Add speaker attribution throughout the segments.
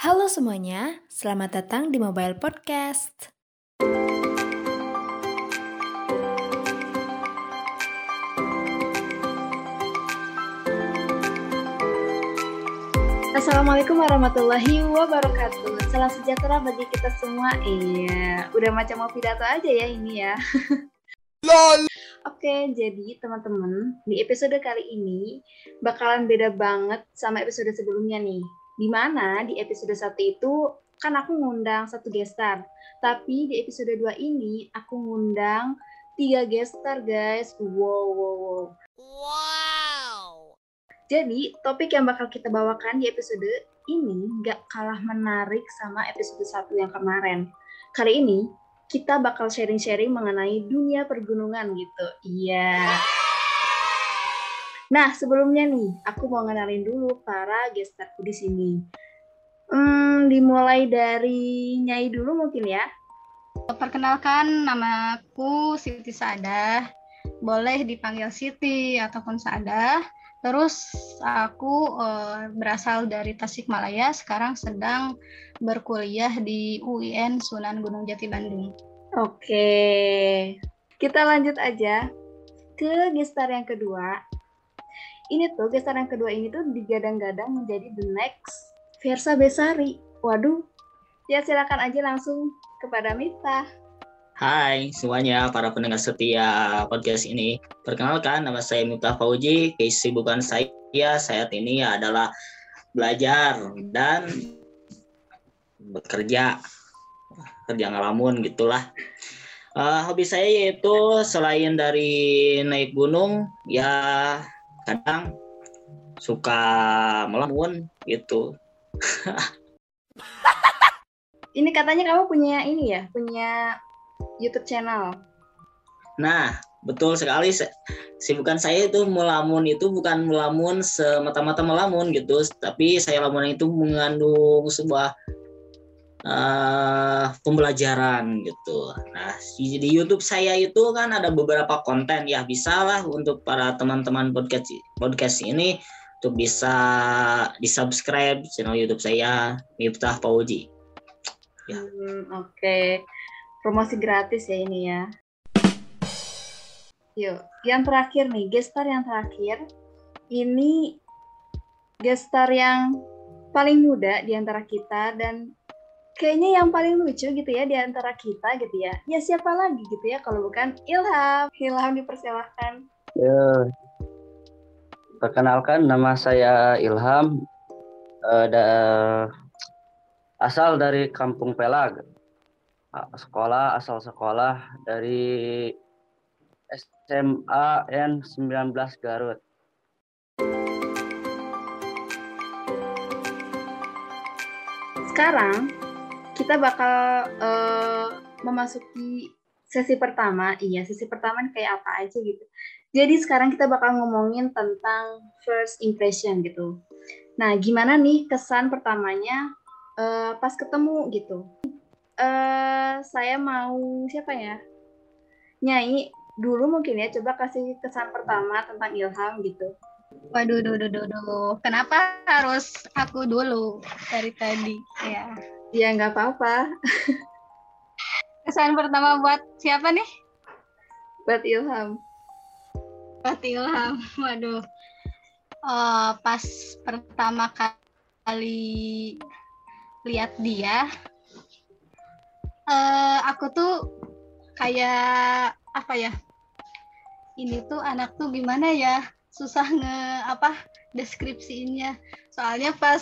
Speaker 1: Halo semuanya, selamat datang di Mobile Podcast. Assalamualaikum warahmatullahi wabarakatuh. Salam sejahtera bagi kita semua. Iya, udah macam mau pidato aja ya ini ya. LOL. Oke, jadi teman-teman, di episode kali ini bakalan beda banget sama episode sebelumnya nih. Di mana di episode satu itu kan aku ngundang satu gestar. Tapi di episode 2 ini aku ngundang tiga gestar guys. Wow, wow, wow. Wow. Jadi topik yang bakal kita bawakan di episode ini gak kalah menarik sama episode satu yang kemarin. Kali ini kita bakal sharing-sharing mengenai dunia pergunungan gitu. Iya. Nah, sebelumnya nih, aku mau ngenalin dulu para gestarku di sini. Hmm, dimulai dari Nyai dulu mungkin ya.
Speaker 2: Perkenalkan, namaku Siti Sadah. Boleh dipanggil Siti ataupun Sadah. Terus aku uh, berasal dari Tasikmalaya, sekarang sedang berkuliah di UIN Sunan Gunung Jati Bandung.
Speaker 1: Oke, kita lanjut aja ke gestar yang kedua. Ini tuh gestar yang kedua ini tuh digadang-gadang menjadi the next Versa Besari. Waduh, ya silakan aja langsung kepada Mita.
Speaker 3: Hai semuanya para pendengar setia podcast ini. Perkenalkan nama saya Miftah Fauji. Kesibukan saya saat ini adalah belajar dan bekerja. Kerja ngalamun gitulah. Uh, hobi saya yaitu selain dari naik gunung ya kadang suka melamun gitu.
Speaker 1: ini katanya kamu punya ini ya, punya YouTube channel.
Speaker 3: Nah, betul sekali. Sibukan saya itu melamun itu bukan melamun semata-mata melamun gitu, tapi saya lamun itu mengandung sebuah uh, pembelajaran gitu. Nah, di, YouTube saya itu kan ada beberapa konten ya, bisa lah untuk para teman-teman podcast podcast ini untuk bisa di subscribe channel YouTube saya Miftah Pauji.
Speaker 1: Ya. Hmm, Oke. Okay promosi gratis ya ini ya. Yuk, yang terakhir nih, gestar yang terakhir. Ini gestar yang paling muda di antara kita dan kayaknya yang paling lucu gitu ya di antara kita gitu ya. Ya siapa lagi gitu ya kalau bukan Ilham. Ilham dipersilahkan. Ya.
Speaker 4: Perkenalkan nama saya Ilham. Uh, da, asal dari Kampung Pelag, sekolah asal sekolah dari SMA N19 Garut.
Speaker 1: Sekarang kita bakal uh, memasuki sesi pertama. Iya, sesi pertama kayak apa aja gitu. Jadi sekarang kita bakal ngomongin tentang first impression gitu. Nah, gimana nih kesan pertamanya uh, pas ketemu gitu? uh, saya mau siapa ya? Nyai dulu mungkin ya coba kasih kesan pertama tentang Ilham gitu.
Speaker 2: Waduh, duh, duh, duh, duh. Kenapa harus aku dulu dari tadi? Ya.
Speaker 1: Ya nggak apa-apa.
Speaker 2: Kesan pertama buat siapa nih?
Speaker 1: Buat Ilham.
Speaker 2: Buat Ilham. Waduh. Uh, pas pertama kali lihat dia, uh, aku tuh kayak apa ya ini tuh anak tuh gimana ya susah nge apa deskripsinya soalnya pas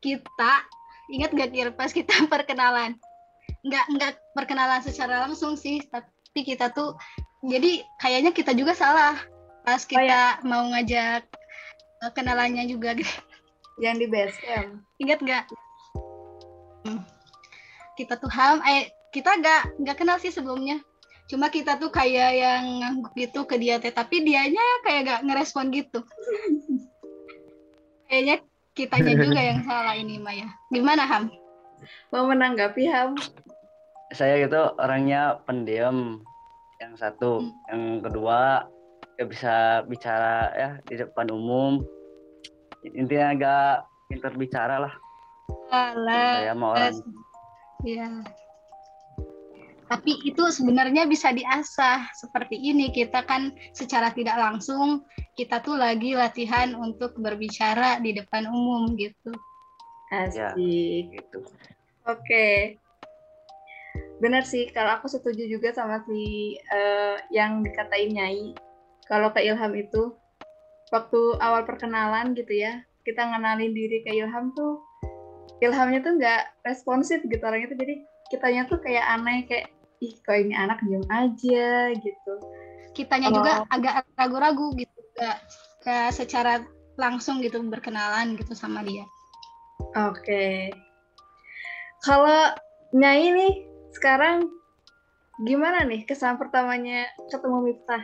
Speaker 2: kita ingat gak kira pas kita perkenalan? Nggak nggak perkenalan secara langsung sih tapi kita tuh jadi kayaknya kita juga salah pas kita oh, ya. mau ngajak uh, kenalannya juga.
Speaker 1: Yang di base camp.
Speaker 2: Ingat nggak? Hmm. Kita tuh ham eh kita gak nggak kenal sih sebelumnya. Cuma kita tuh kayak yang ngangguk gitu ke dia teh tapi dianya kayak gak ngerespon gitu. Kayaknya kitanya juga yang salah ini Maya gimana Ham
Speaker 1: mau menanggapi Ham
Speaker 4: saya gitu orangnya pendiam yang satu hmm. yang kedua gak bisa bicara ya di depan umum intinya agak pintar bicara lah
Speaker 2: Alah.
Speaker 4: Saya mau orang.
Speaker 2: Iya. Tapi itu sebenarnya bisa diasah seperti ini. Kita kan secara tidak langsung kita tuh lagi latihan untuk berbicara di depan umum gitu.
Speaker 1: Asik.
Speaker 4: Ya, gitu.
Speaker 1: Oke. Benar sih, kalau aku setuju juga sama si eh, yang dikatain Nyai. Kalau ke Ilham itu, waktu awal perkenalan gitu ya, kita ngenalin diri ke Ilham tuh, Ilhamnya tuh nggak responsif gitu orangnya tuh, jadi kitanya tuh kayak aneh, kayak, ih kok ini anak diem aja gitu.
Speaker 2: Kitanya
Speaker 1: Oh.
Speaker 2: juga agak ragu-ragu gitu, gak, gak secara langsung gitu berkenalan gitu sama dia.
Speaker 1: Oke. Kalau Nyai nih, sekarang gimana nih kesan pertamanya ketemu Miftah?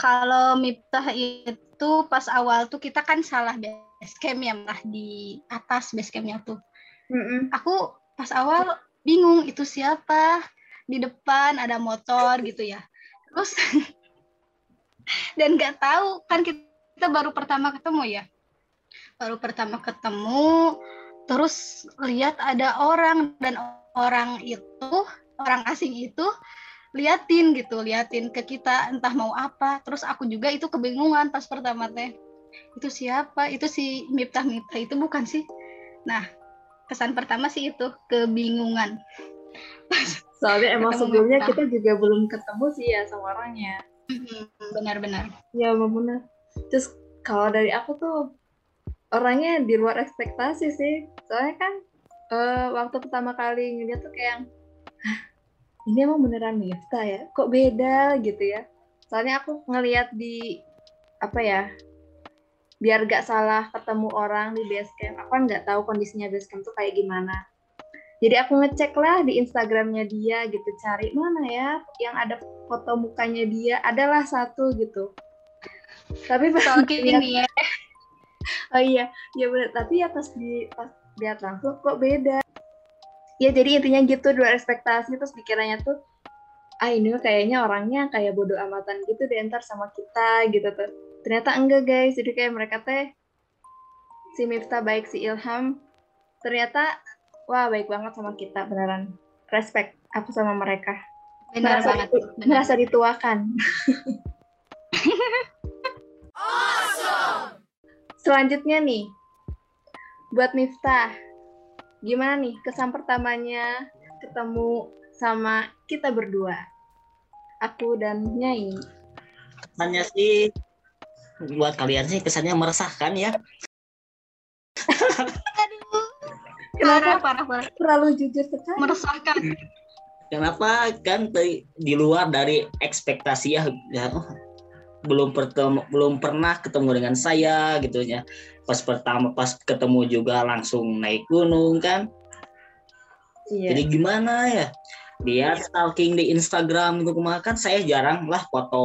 Speaker 2: Kalau Miftah itu pas awal tuh kita kan salah base camp ya malah di atas base campnya tuh.
Speaker 1: Mm-mm.
Speaker 2: Aku pas awal bingung itu siapa di depan ada motor gitu ya. Terus dan nggak tahu kan kita baru pertama ketemu ya. Baru pertama ketemu terus lihat ada orang dan orang itu orang asing itu liatin gitu, liatin ke kita entah mau apa. Terus aku juga itu kebingungan pas pertama teh. Itu siapa? Itu si Miftah Miftah itu bukan sih? Nah, kesan pertama sih itu kebingungan.
Speaker 1: Soalnya emang
Speaker 2: Ketemu
Speaker 1: sebelumnya kita juga belum ketemu sih ya sama orangnya.
Speaker 2: Benar-benar.
Speaker 1: Ya bener. Terus kalau dari aku tuh orangnya di luar ekspektasi sih. Soalnya kan eh, waktu pertama kali ngeliat tuh kayak, Hah, ini emang beneran Miftah ya? Kok beda gitu ya? Soalnya aku ngeliat di apa ya? Biar gak salah ketemu orang di base camp. Aku kan nggak tahu kondisinya base camp tuh kayak gimana. Jadi aku ngecek lah di Instagramnya dia gitu, cari mana ya yang ada foto mukanya dia, adalah satu gitu. Tapi pas
Speaker 2: ini ya.
Speaker 1: Oh iya, iya benar. Tapi ya pas di pas lihat langsung kok beda. Ya jadi intinya gitu dua ekspektasi terus pikirannya tuh ah ini kayaknya orangnya kayak bodoh amatan gitu deh ntar sama kita gitu tuh. Ternyata enggak guys, jadi kayak mereka teh si Miftah baik si Ilham ternyata wah baik banget sama kita beneran. Respect aku sama mereka.
Speaker 2: Benar
Speaker 1: merasa,
Speaker 2: banget.
Speaker 1: ditu- merasa dituakan. Selanjutnya nih buat Miftah gimana nih kesan pertamanya ketemu sama kita berdua aku dan Nyai
Speaker 3: Kesannya sih buat kalian sih kesannya meresahkan ya.
Speaker 2: Parah,
Speaker 1: kenapa
Speaker 2: parah, parah.
Speaker 1: terlalu jujur sekali
Speaker 2: Meresahkan.
Speaker 3: Kenapa kan di luar dari ekspektasi ya, ya, oh, belum pertemu belum pernah ketemu dengan saya gitu ya. Pas pertama pas ketemu juga langsung naik gunung kan.
Speaker 1: iya
Speaker 3: Jadi gimana ya? Dia stalking di Instagram gitu kemarin kan saya jarang lah foto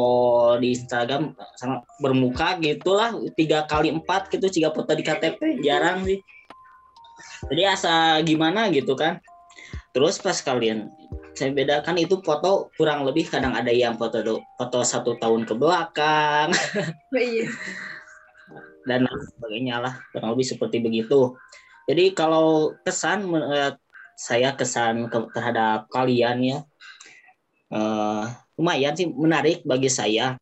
Speaker 3: di Instagram sama bermuka gitulah tiga kali empat gitu tiga foto di KTP jarang sih. Jadi asa gimana gitu kan. Terus pas kalian saya bedakan itu foto kurang lebih kadang ada yang foto foto satu tahun ke belakang
Speaker 1: Oh, iya
Speaker 3: dan lain sebagainya lah kurang lebih seperti begitu. Jadi kalau kesan menurut saya kesan ke- terhadap kalian ya eh, lumayan sih menarik bagi saya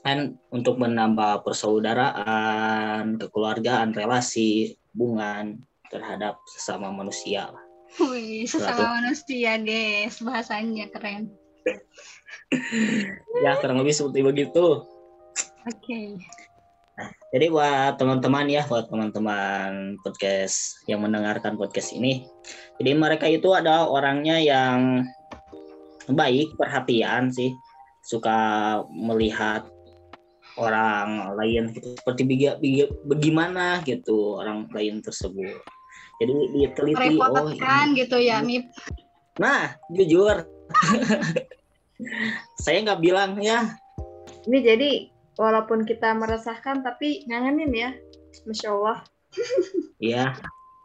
Speaker 3: kan untuk menambah persaudaraan, kekeluargaan, relasi, hubungan terhadap sesama manusia.
Speaker 2: Wih, sesama manusia, guys. Bahasanya keren.
Speaker 3: Ya kurang lebih seperti begitu.
Speaker 2: Oke.
Speaker 3: Jadi buat teman-teman ya, buat teman-teman podcast yang mendengarkan podcast ini, jadi mereka itu ada orangnya yang baik, perhatian sih, suka melihat orang lain gitu, seperti biga- biga- bagaimana gitu orang lain tersebut. Jadi diteliti, oh
Speaker 2: Merepotkan
Speaker 3: ini.
Speaker 2: gitu ya, Mip.
Speaker 3: Nah, jujur, saya nggak bilang ya,
Speaker 1: ini jadi walaupun kita meresahkan tapi ngangenin ya. Masya Allah.
Speaker 3: Ya,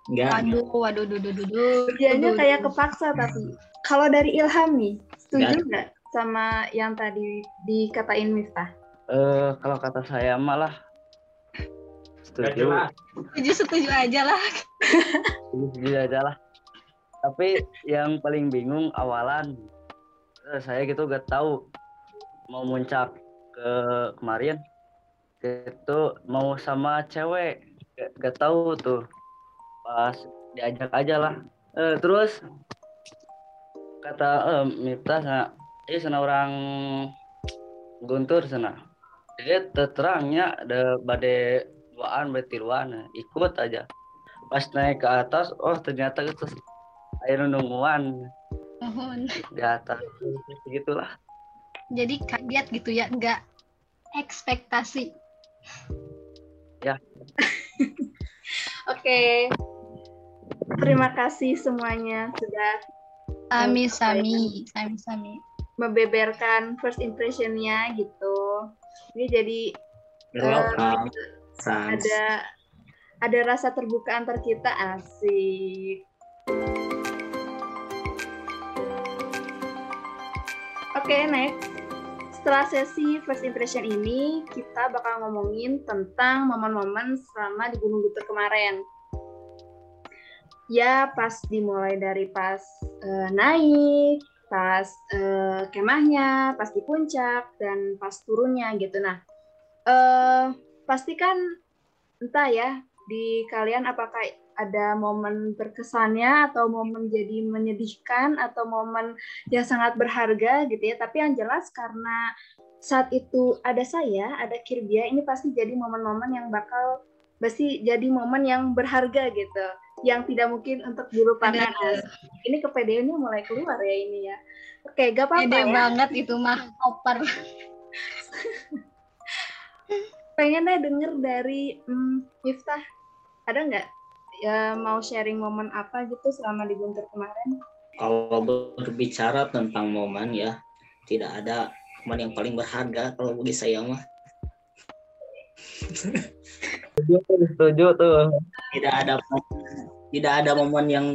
Speaker 3: nggak.
Speaker 2: Waduh, waduh, duh, duh, duh, duh.
Speaker 1: Kerjanya
Speaker 2: Duh,
Speaker 1: kayak kepaksa tapi kalau dari Ilham nih setuju nggak. sama yang tadi dikatain Miftah?
Speaker 4: Eh, kalau kata saya malah setuju.
Speaker 2: Setuju setuju aja lah.
Speaker 4: Setuju setuju aja lah. Tapi yang paling bingung awalan eh, saya gitu gak tahu mau muncak ke kemarin itu mau sama cewek gak, gak tahu tuh. Pas diajak aja lah. Eh, terus kata eh, Miftah sana ini sana orang Guntur sana. Dia terangnya ada badai duaan betiluan ikut aja. Pas naik ke atas oh ternyata itu air nungguan. Di atas gitulah
Speaker 2: jadi kaget gitu ya nggak ekspektasi
Speaker 4: ya
Speaker 1: Oke. Terima kasih semuanya sudah
Speaker 2: sami sami sami sami
Speaker 1: membeberkan first impressionnya gitu. Ini jadi.
Speaker 3: Sans.
Speaker 1: ada ada rasa terbuka antar kita asik. Oke, next. Setelah sesi first impression ini, kita bakal ngomongin tentang momen-momen selama di Gunung Butur kemarin. Ya, pas dimulai dari pas eh, naik, pas eh, kemahnya, pas di puncak, dan pas turunnya gitu. Nah, eh pasti kan entah ya di kalian apakah ada momen berkesannya atau momen jadi menyedihkan atau momen yang sangat berharga gitu ya. Tapi yang jelas karena saat itu ada saya ada Kirbia ini pasti jadi momen-momen yang bakal pasti jadi momen yang berharga gitu. Yang tidak mungkin untuk dilupakan. Ini kepedeannya mulai keluar ya ini ya. Oke gak apa-apa
Speaker 2: pede
Speaker 1: ya.
Speaker 2: banget itu mah. Opar
Speaker 1: pengen deh denger dari hmm, Miftah. Ada nggak ya mau sharing momen apa gitu selama di Guntur kemarin
Speaker 3: Kalau berbicara tentang momen ya, tidak ada momen yang paling berharga kalau bagi saya mah.
Speaker 4: setuju tuh
Speaker 3: Tidak ada tidak ada momen yang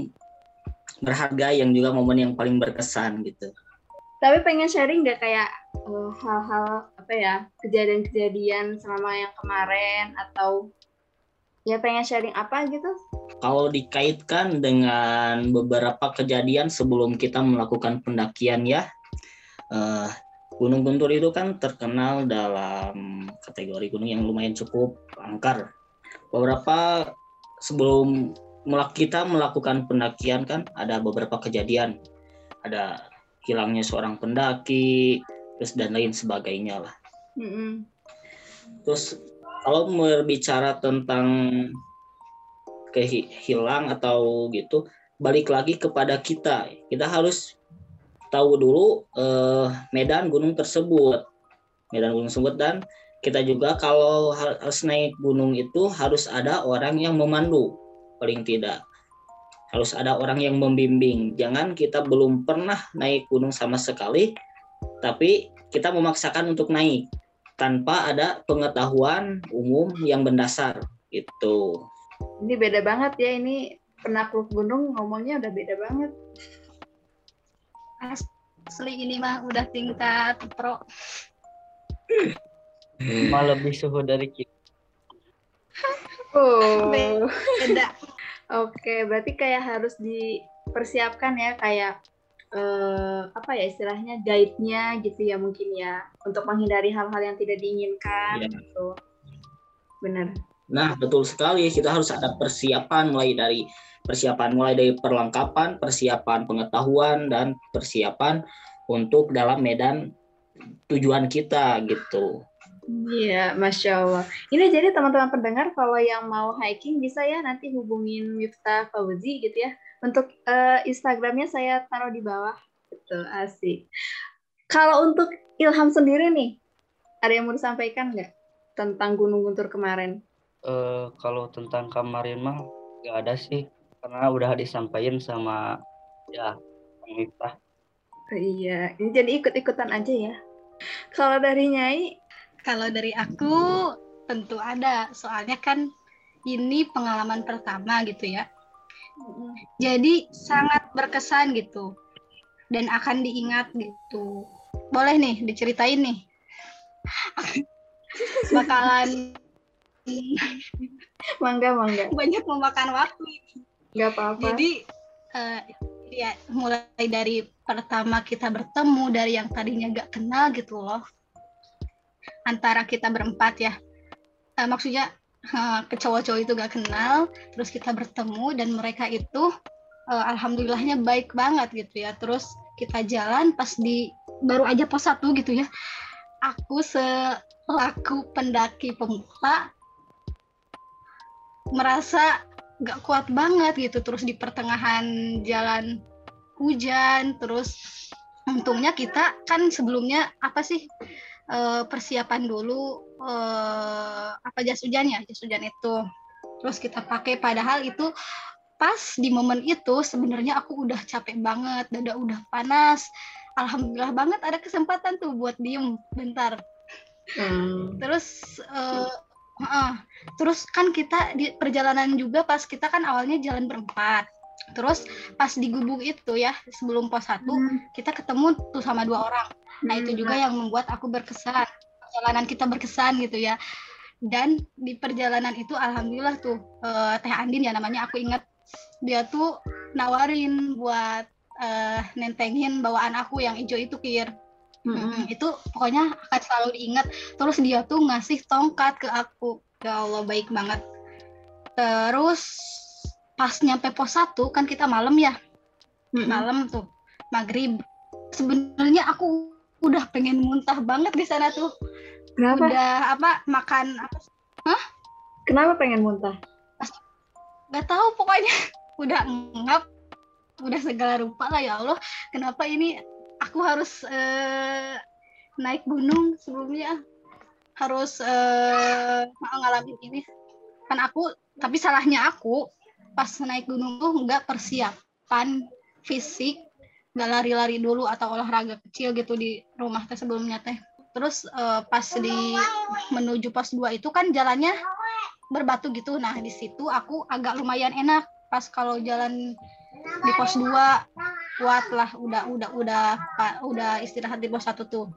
Speaker 3: berharga yang juga momen yang paling berkesan gitu.
Speaker 1: tapi pengen sharing nggak kayak eh, hal-hal apa ya kejadian-kejadian selama yang kemarin atau ya pengen sharing apa gitu
Speaker 3: Kalau dikaitkan dengan beberapa kejadian sebelum kita melakukan pendakian ya, eh, Gunung Guntur itu kan terkenal dalam kategori gunung yang lumayan cukup angker. Beberapa sebelum melak- kita melakukan pendakian kan ada beberapa kejadian, ada hilangnya seorang pendaki, terus dan lain sebagainya lah.
Speaker 1: Mm-mm.
Speaker 3: Terus kalau berbicara tentang kehilang atau gitu, balik lagi kepada kita. Kita harus tahu dulu eh, medan gunung tersebut, medan gunung tersebut dan kita juga kalau har- harus naik gunung itu harus ada orang yang memandu, paling tidak harus ada orang yang membimbing. Jangan kita belum pernah naik gunung sama sekali, tapi kita memaksakan untuk naik tanpa ada pengetahuan umum yang mendasar gitu.
Speaker 1: ini beda banget ya ini penakluk gunung ngomongnya udah beda banget.
Speaker 2: Asli ini mah udah tingkat pro
Speaker 4: malah lebih suhu dari kita.
Speaker 1: Oh.
Speaker 2: Beda.
Speaker 1: Oke, berarti kayak harus dipersiapkan ya kayak eh, apa ya istilahnya guide-nya gitu ya mungkin ya untuk menghindari hal-hal yang tidak diinginkan
Speaker 3: Iya.
Speaker 1: gitu. Benar.
Speaker 3: Nah, betul sekali. Kita harus ada persiapan mulai dari persiapan mulai dari perlengkapan, persiapan pengetahuan dan persiapan untuk dalam medan tujuan kita gitu.
Speaker 1: Iya, masya Allah. Ini jadi teman-teman pendengar kalau yang mau hiking bisa ya nanti hubungin Miftah Fauzi gitu ya. Untuk eh, Instagramnya saya taruh di bawah. Betul, asik. Kalau untuk Ilham sendiri nih, ada yang mau disampaikan nggak tentang Gunung Guntur kemarin?
Speaker 4: Eh, kalau tentang kamarin mah nggak ada sih karena udah disampaikan sama ya Miftah.
Speaker 1: Oh, iya, ini jadi ikut-ikutan aja ya. Kalau dari Nyai,
Speaker 2: Kalau dari aku tentu ada, soalnya kan ini pengalaman pertama gitu ya. Jadi sangat berkesan gitu dan akan diingat gitu. Boleh nih diceritain nih. Bakalan
Speaker 1: mangga mangga
Speaker 2: banyak memakan waktu
Speaker 1: nggak apa-apa
Speaker 2: jadi uh, ya mulai dari pertama kita bertemu dari yang tadinya gak kenal gitu loh antara kita berempat ya. Uh, maksudnya uh, ke cowok-cowok itu gak kenal terus kita bertemu dan mereka itu uh, alhamdulillahnya baik banget gitu ya. Terus kita jalan pas di baru aja pos satu gitu ya. Aku selaku pendaki pemula merasa gak kuat banget gitu. Terus di pertengahan jalan hujan terus untungnya kita kan sebelumnya apa sih uh, persiapan dulu uh, apa jas hujan ya? Jas hujan itu. Terus kita pakai padahal itu pas di momen itu sebenarnya aku udah capek banget dada udah panas. Alhamdulillah banget ada kesempatan tuh buat diem bentar. Hmm. terus uh, uh, terus kan kita di perjalanan juga pas kita kan awalnya jalan berempat terus pas di gubuk itu ya sebelum pos satu hmm. kita ketemu tuh sama dua orang nah itu juga hmm. yang membuat aku berkesan perjalanan kita berkesan gitu ya dan di perjalanan itu alhamdulillah tuh uh, teh Andin ya namanya aku ingat dia tuh nawarin buat uh, nentengin bawaan aku yang hijau itu kir Hmm, itu pokoknya akan selalu diingat. Terus dia tuh ngasih tongkat ke aku. Ya Allah baik banget. Terus pas nyampe pos satu kan kita malam ya. Malam tuh maghrib. Sebenarnya aku udah pengen muntah banget di sana tuh. Kenapa? Udah apa makan apa?
Speaker 1: Hah? Kenapa pengen muntah?
Speaker 2: nggak tahu pokoknya udah ngap udah segala rupa lah ya Allah kenapa ini aku harus uh, naik gunung sebelumnya harus uh, ngalamin ini kan aku tapi salahnya aku pas naik gunung tuh nggak persiapan fisik nggak lari-lari dulu atau olahraga kecil gitu di rumah teh sebelumnya teh. Terus uh, pas di menuju pos 2 itu kan jalannya berbatu gitu. Nah di situ aku agak lumayan enak pas kalau jalan di pos 2 kuat lah udah udah udah udah istirahat di pos satu tuh.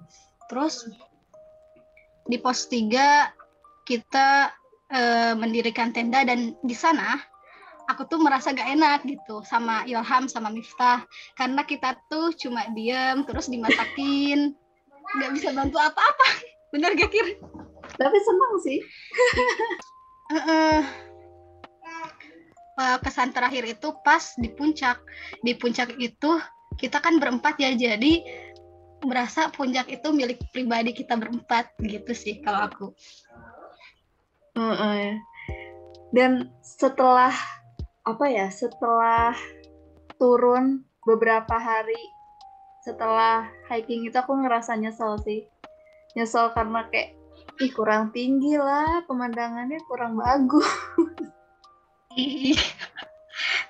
Speaker 2: Terus di pos 3 kita e, mendirikan tenda dan di sana aku tuh merasa gak enak gitu sama Ilham sama Miftah. Karena kita tuh cuma diem terus dimasakin. Nggak bisa bantu apa-apa. Bener gak kir?
Speaker 1: Tapi senang sih.
Speaker 2: Uh, kesan terakhir itu pas di puncak. Di puncak itu kita kan berempat ya jadi berasa puncak itu milik pribadi kita berempat gitu sih kalau aku.
Speaker 1: Uh, uh, dan setelah apa ya setelah turun beberapa hari setelah hiking itu aku ngerasa nyesel sih. Nyesel karena kayak ih kurang tinggi lah pemandangannya kurang bagus.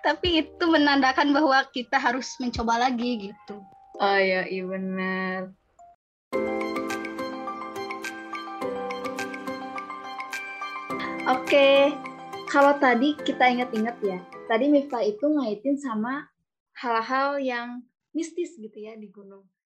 Speaker 2: Tapi itu menandakan bahwa kita harus mencoba lagi gitu.
Speaker 1: Oh ya iya benar Oke, kalau tadi kita ingat-ingat ya, tadi Miftah itu ngaitin sama hal-hal yang mistis gitu ya di gunung.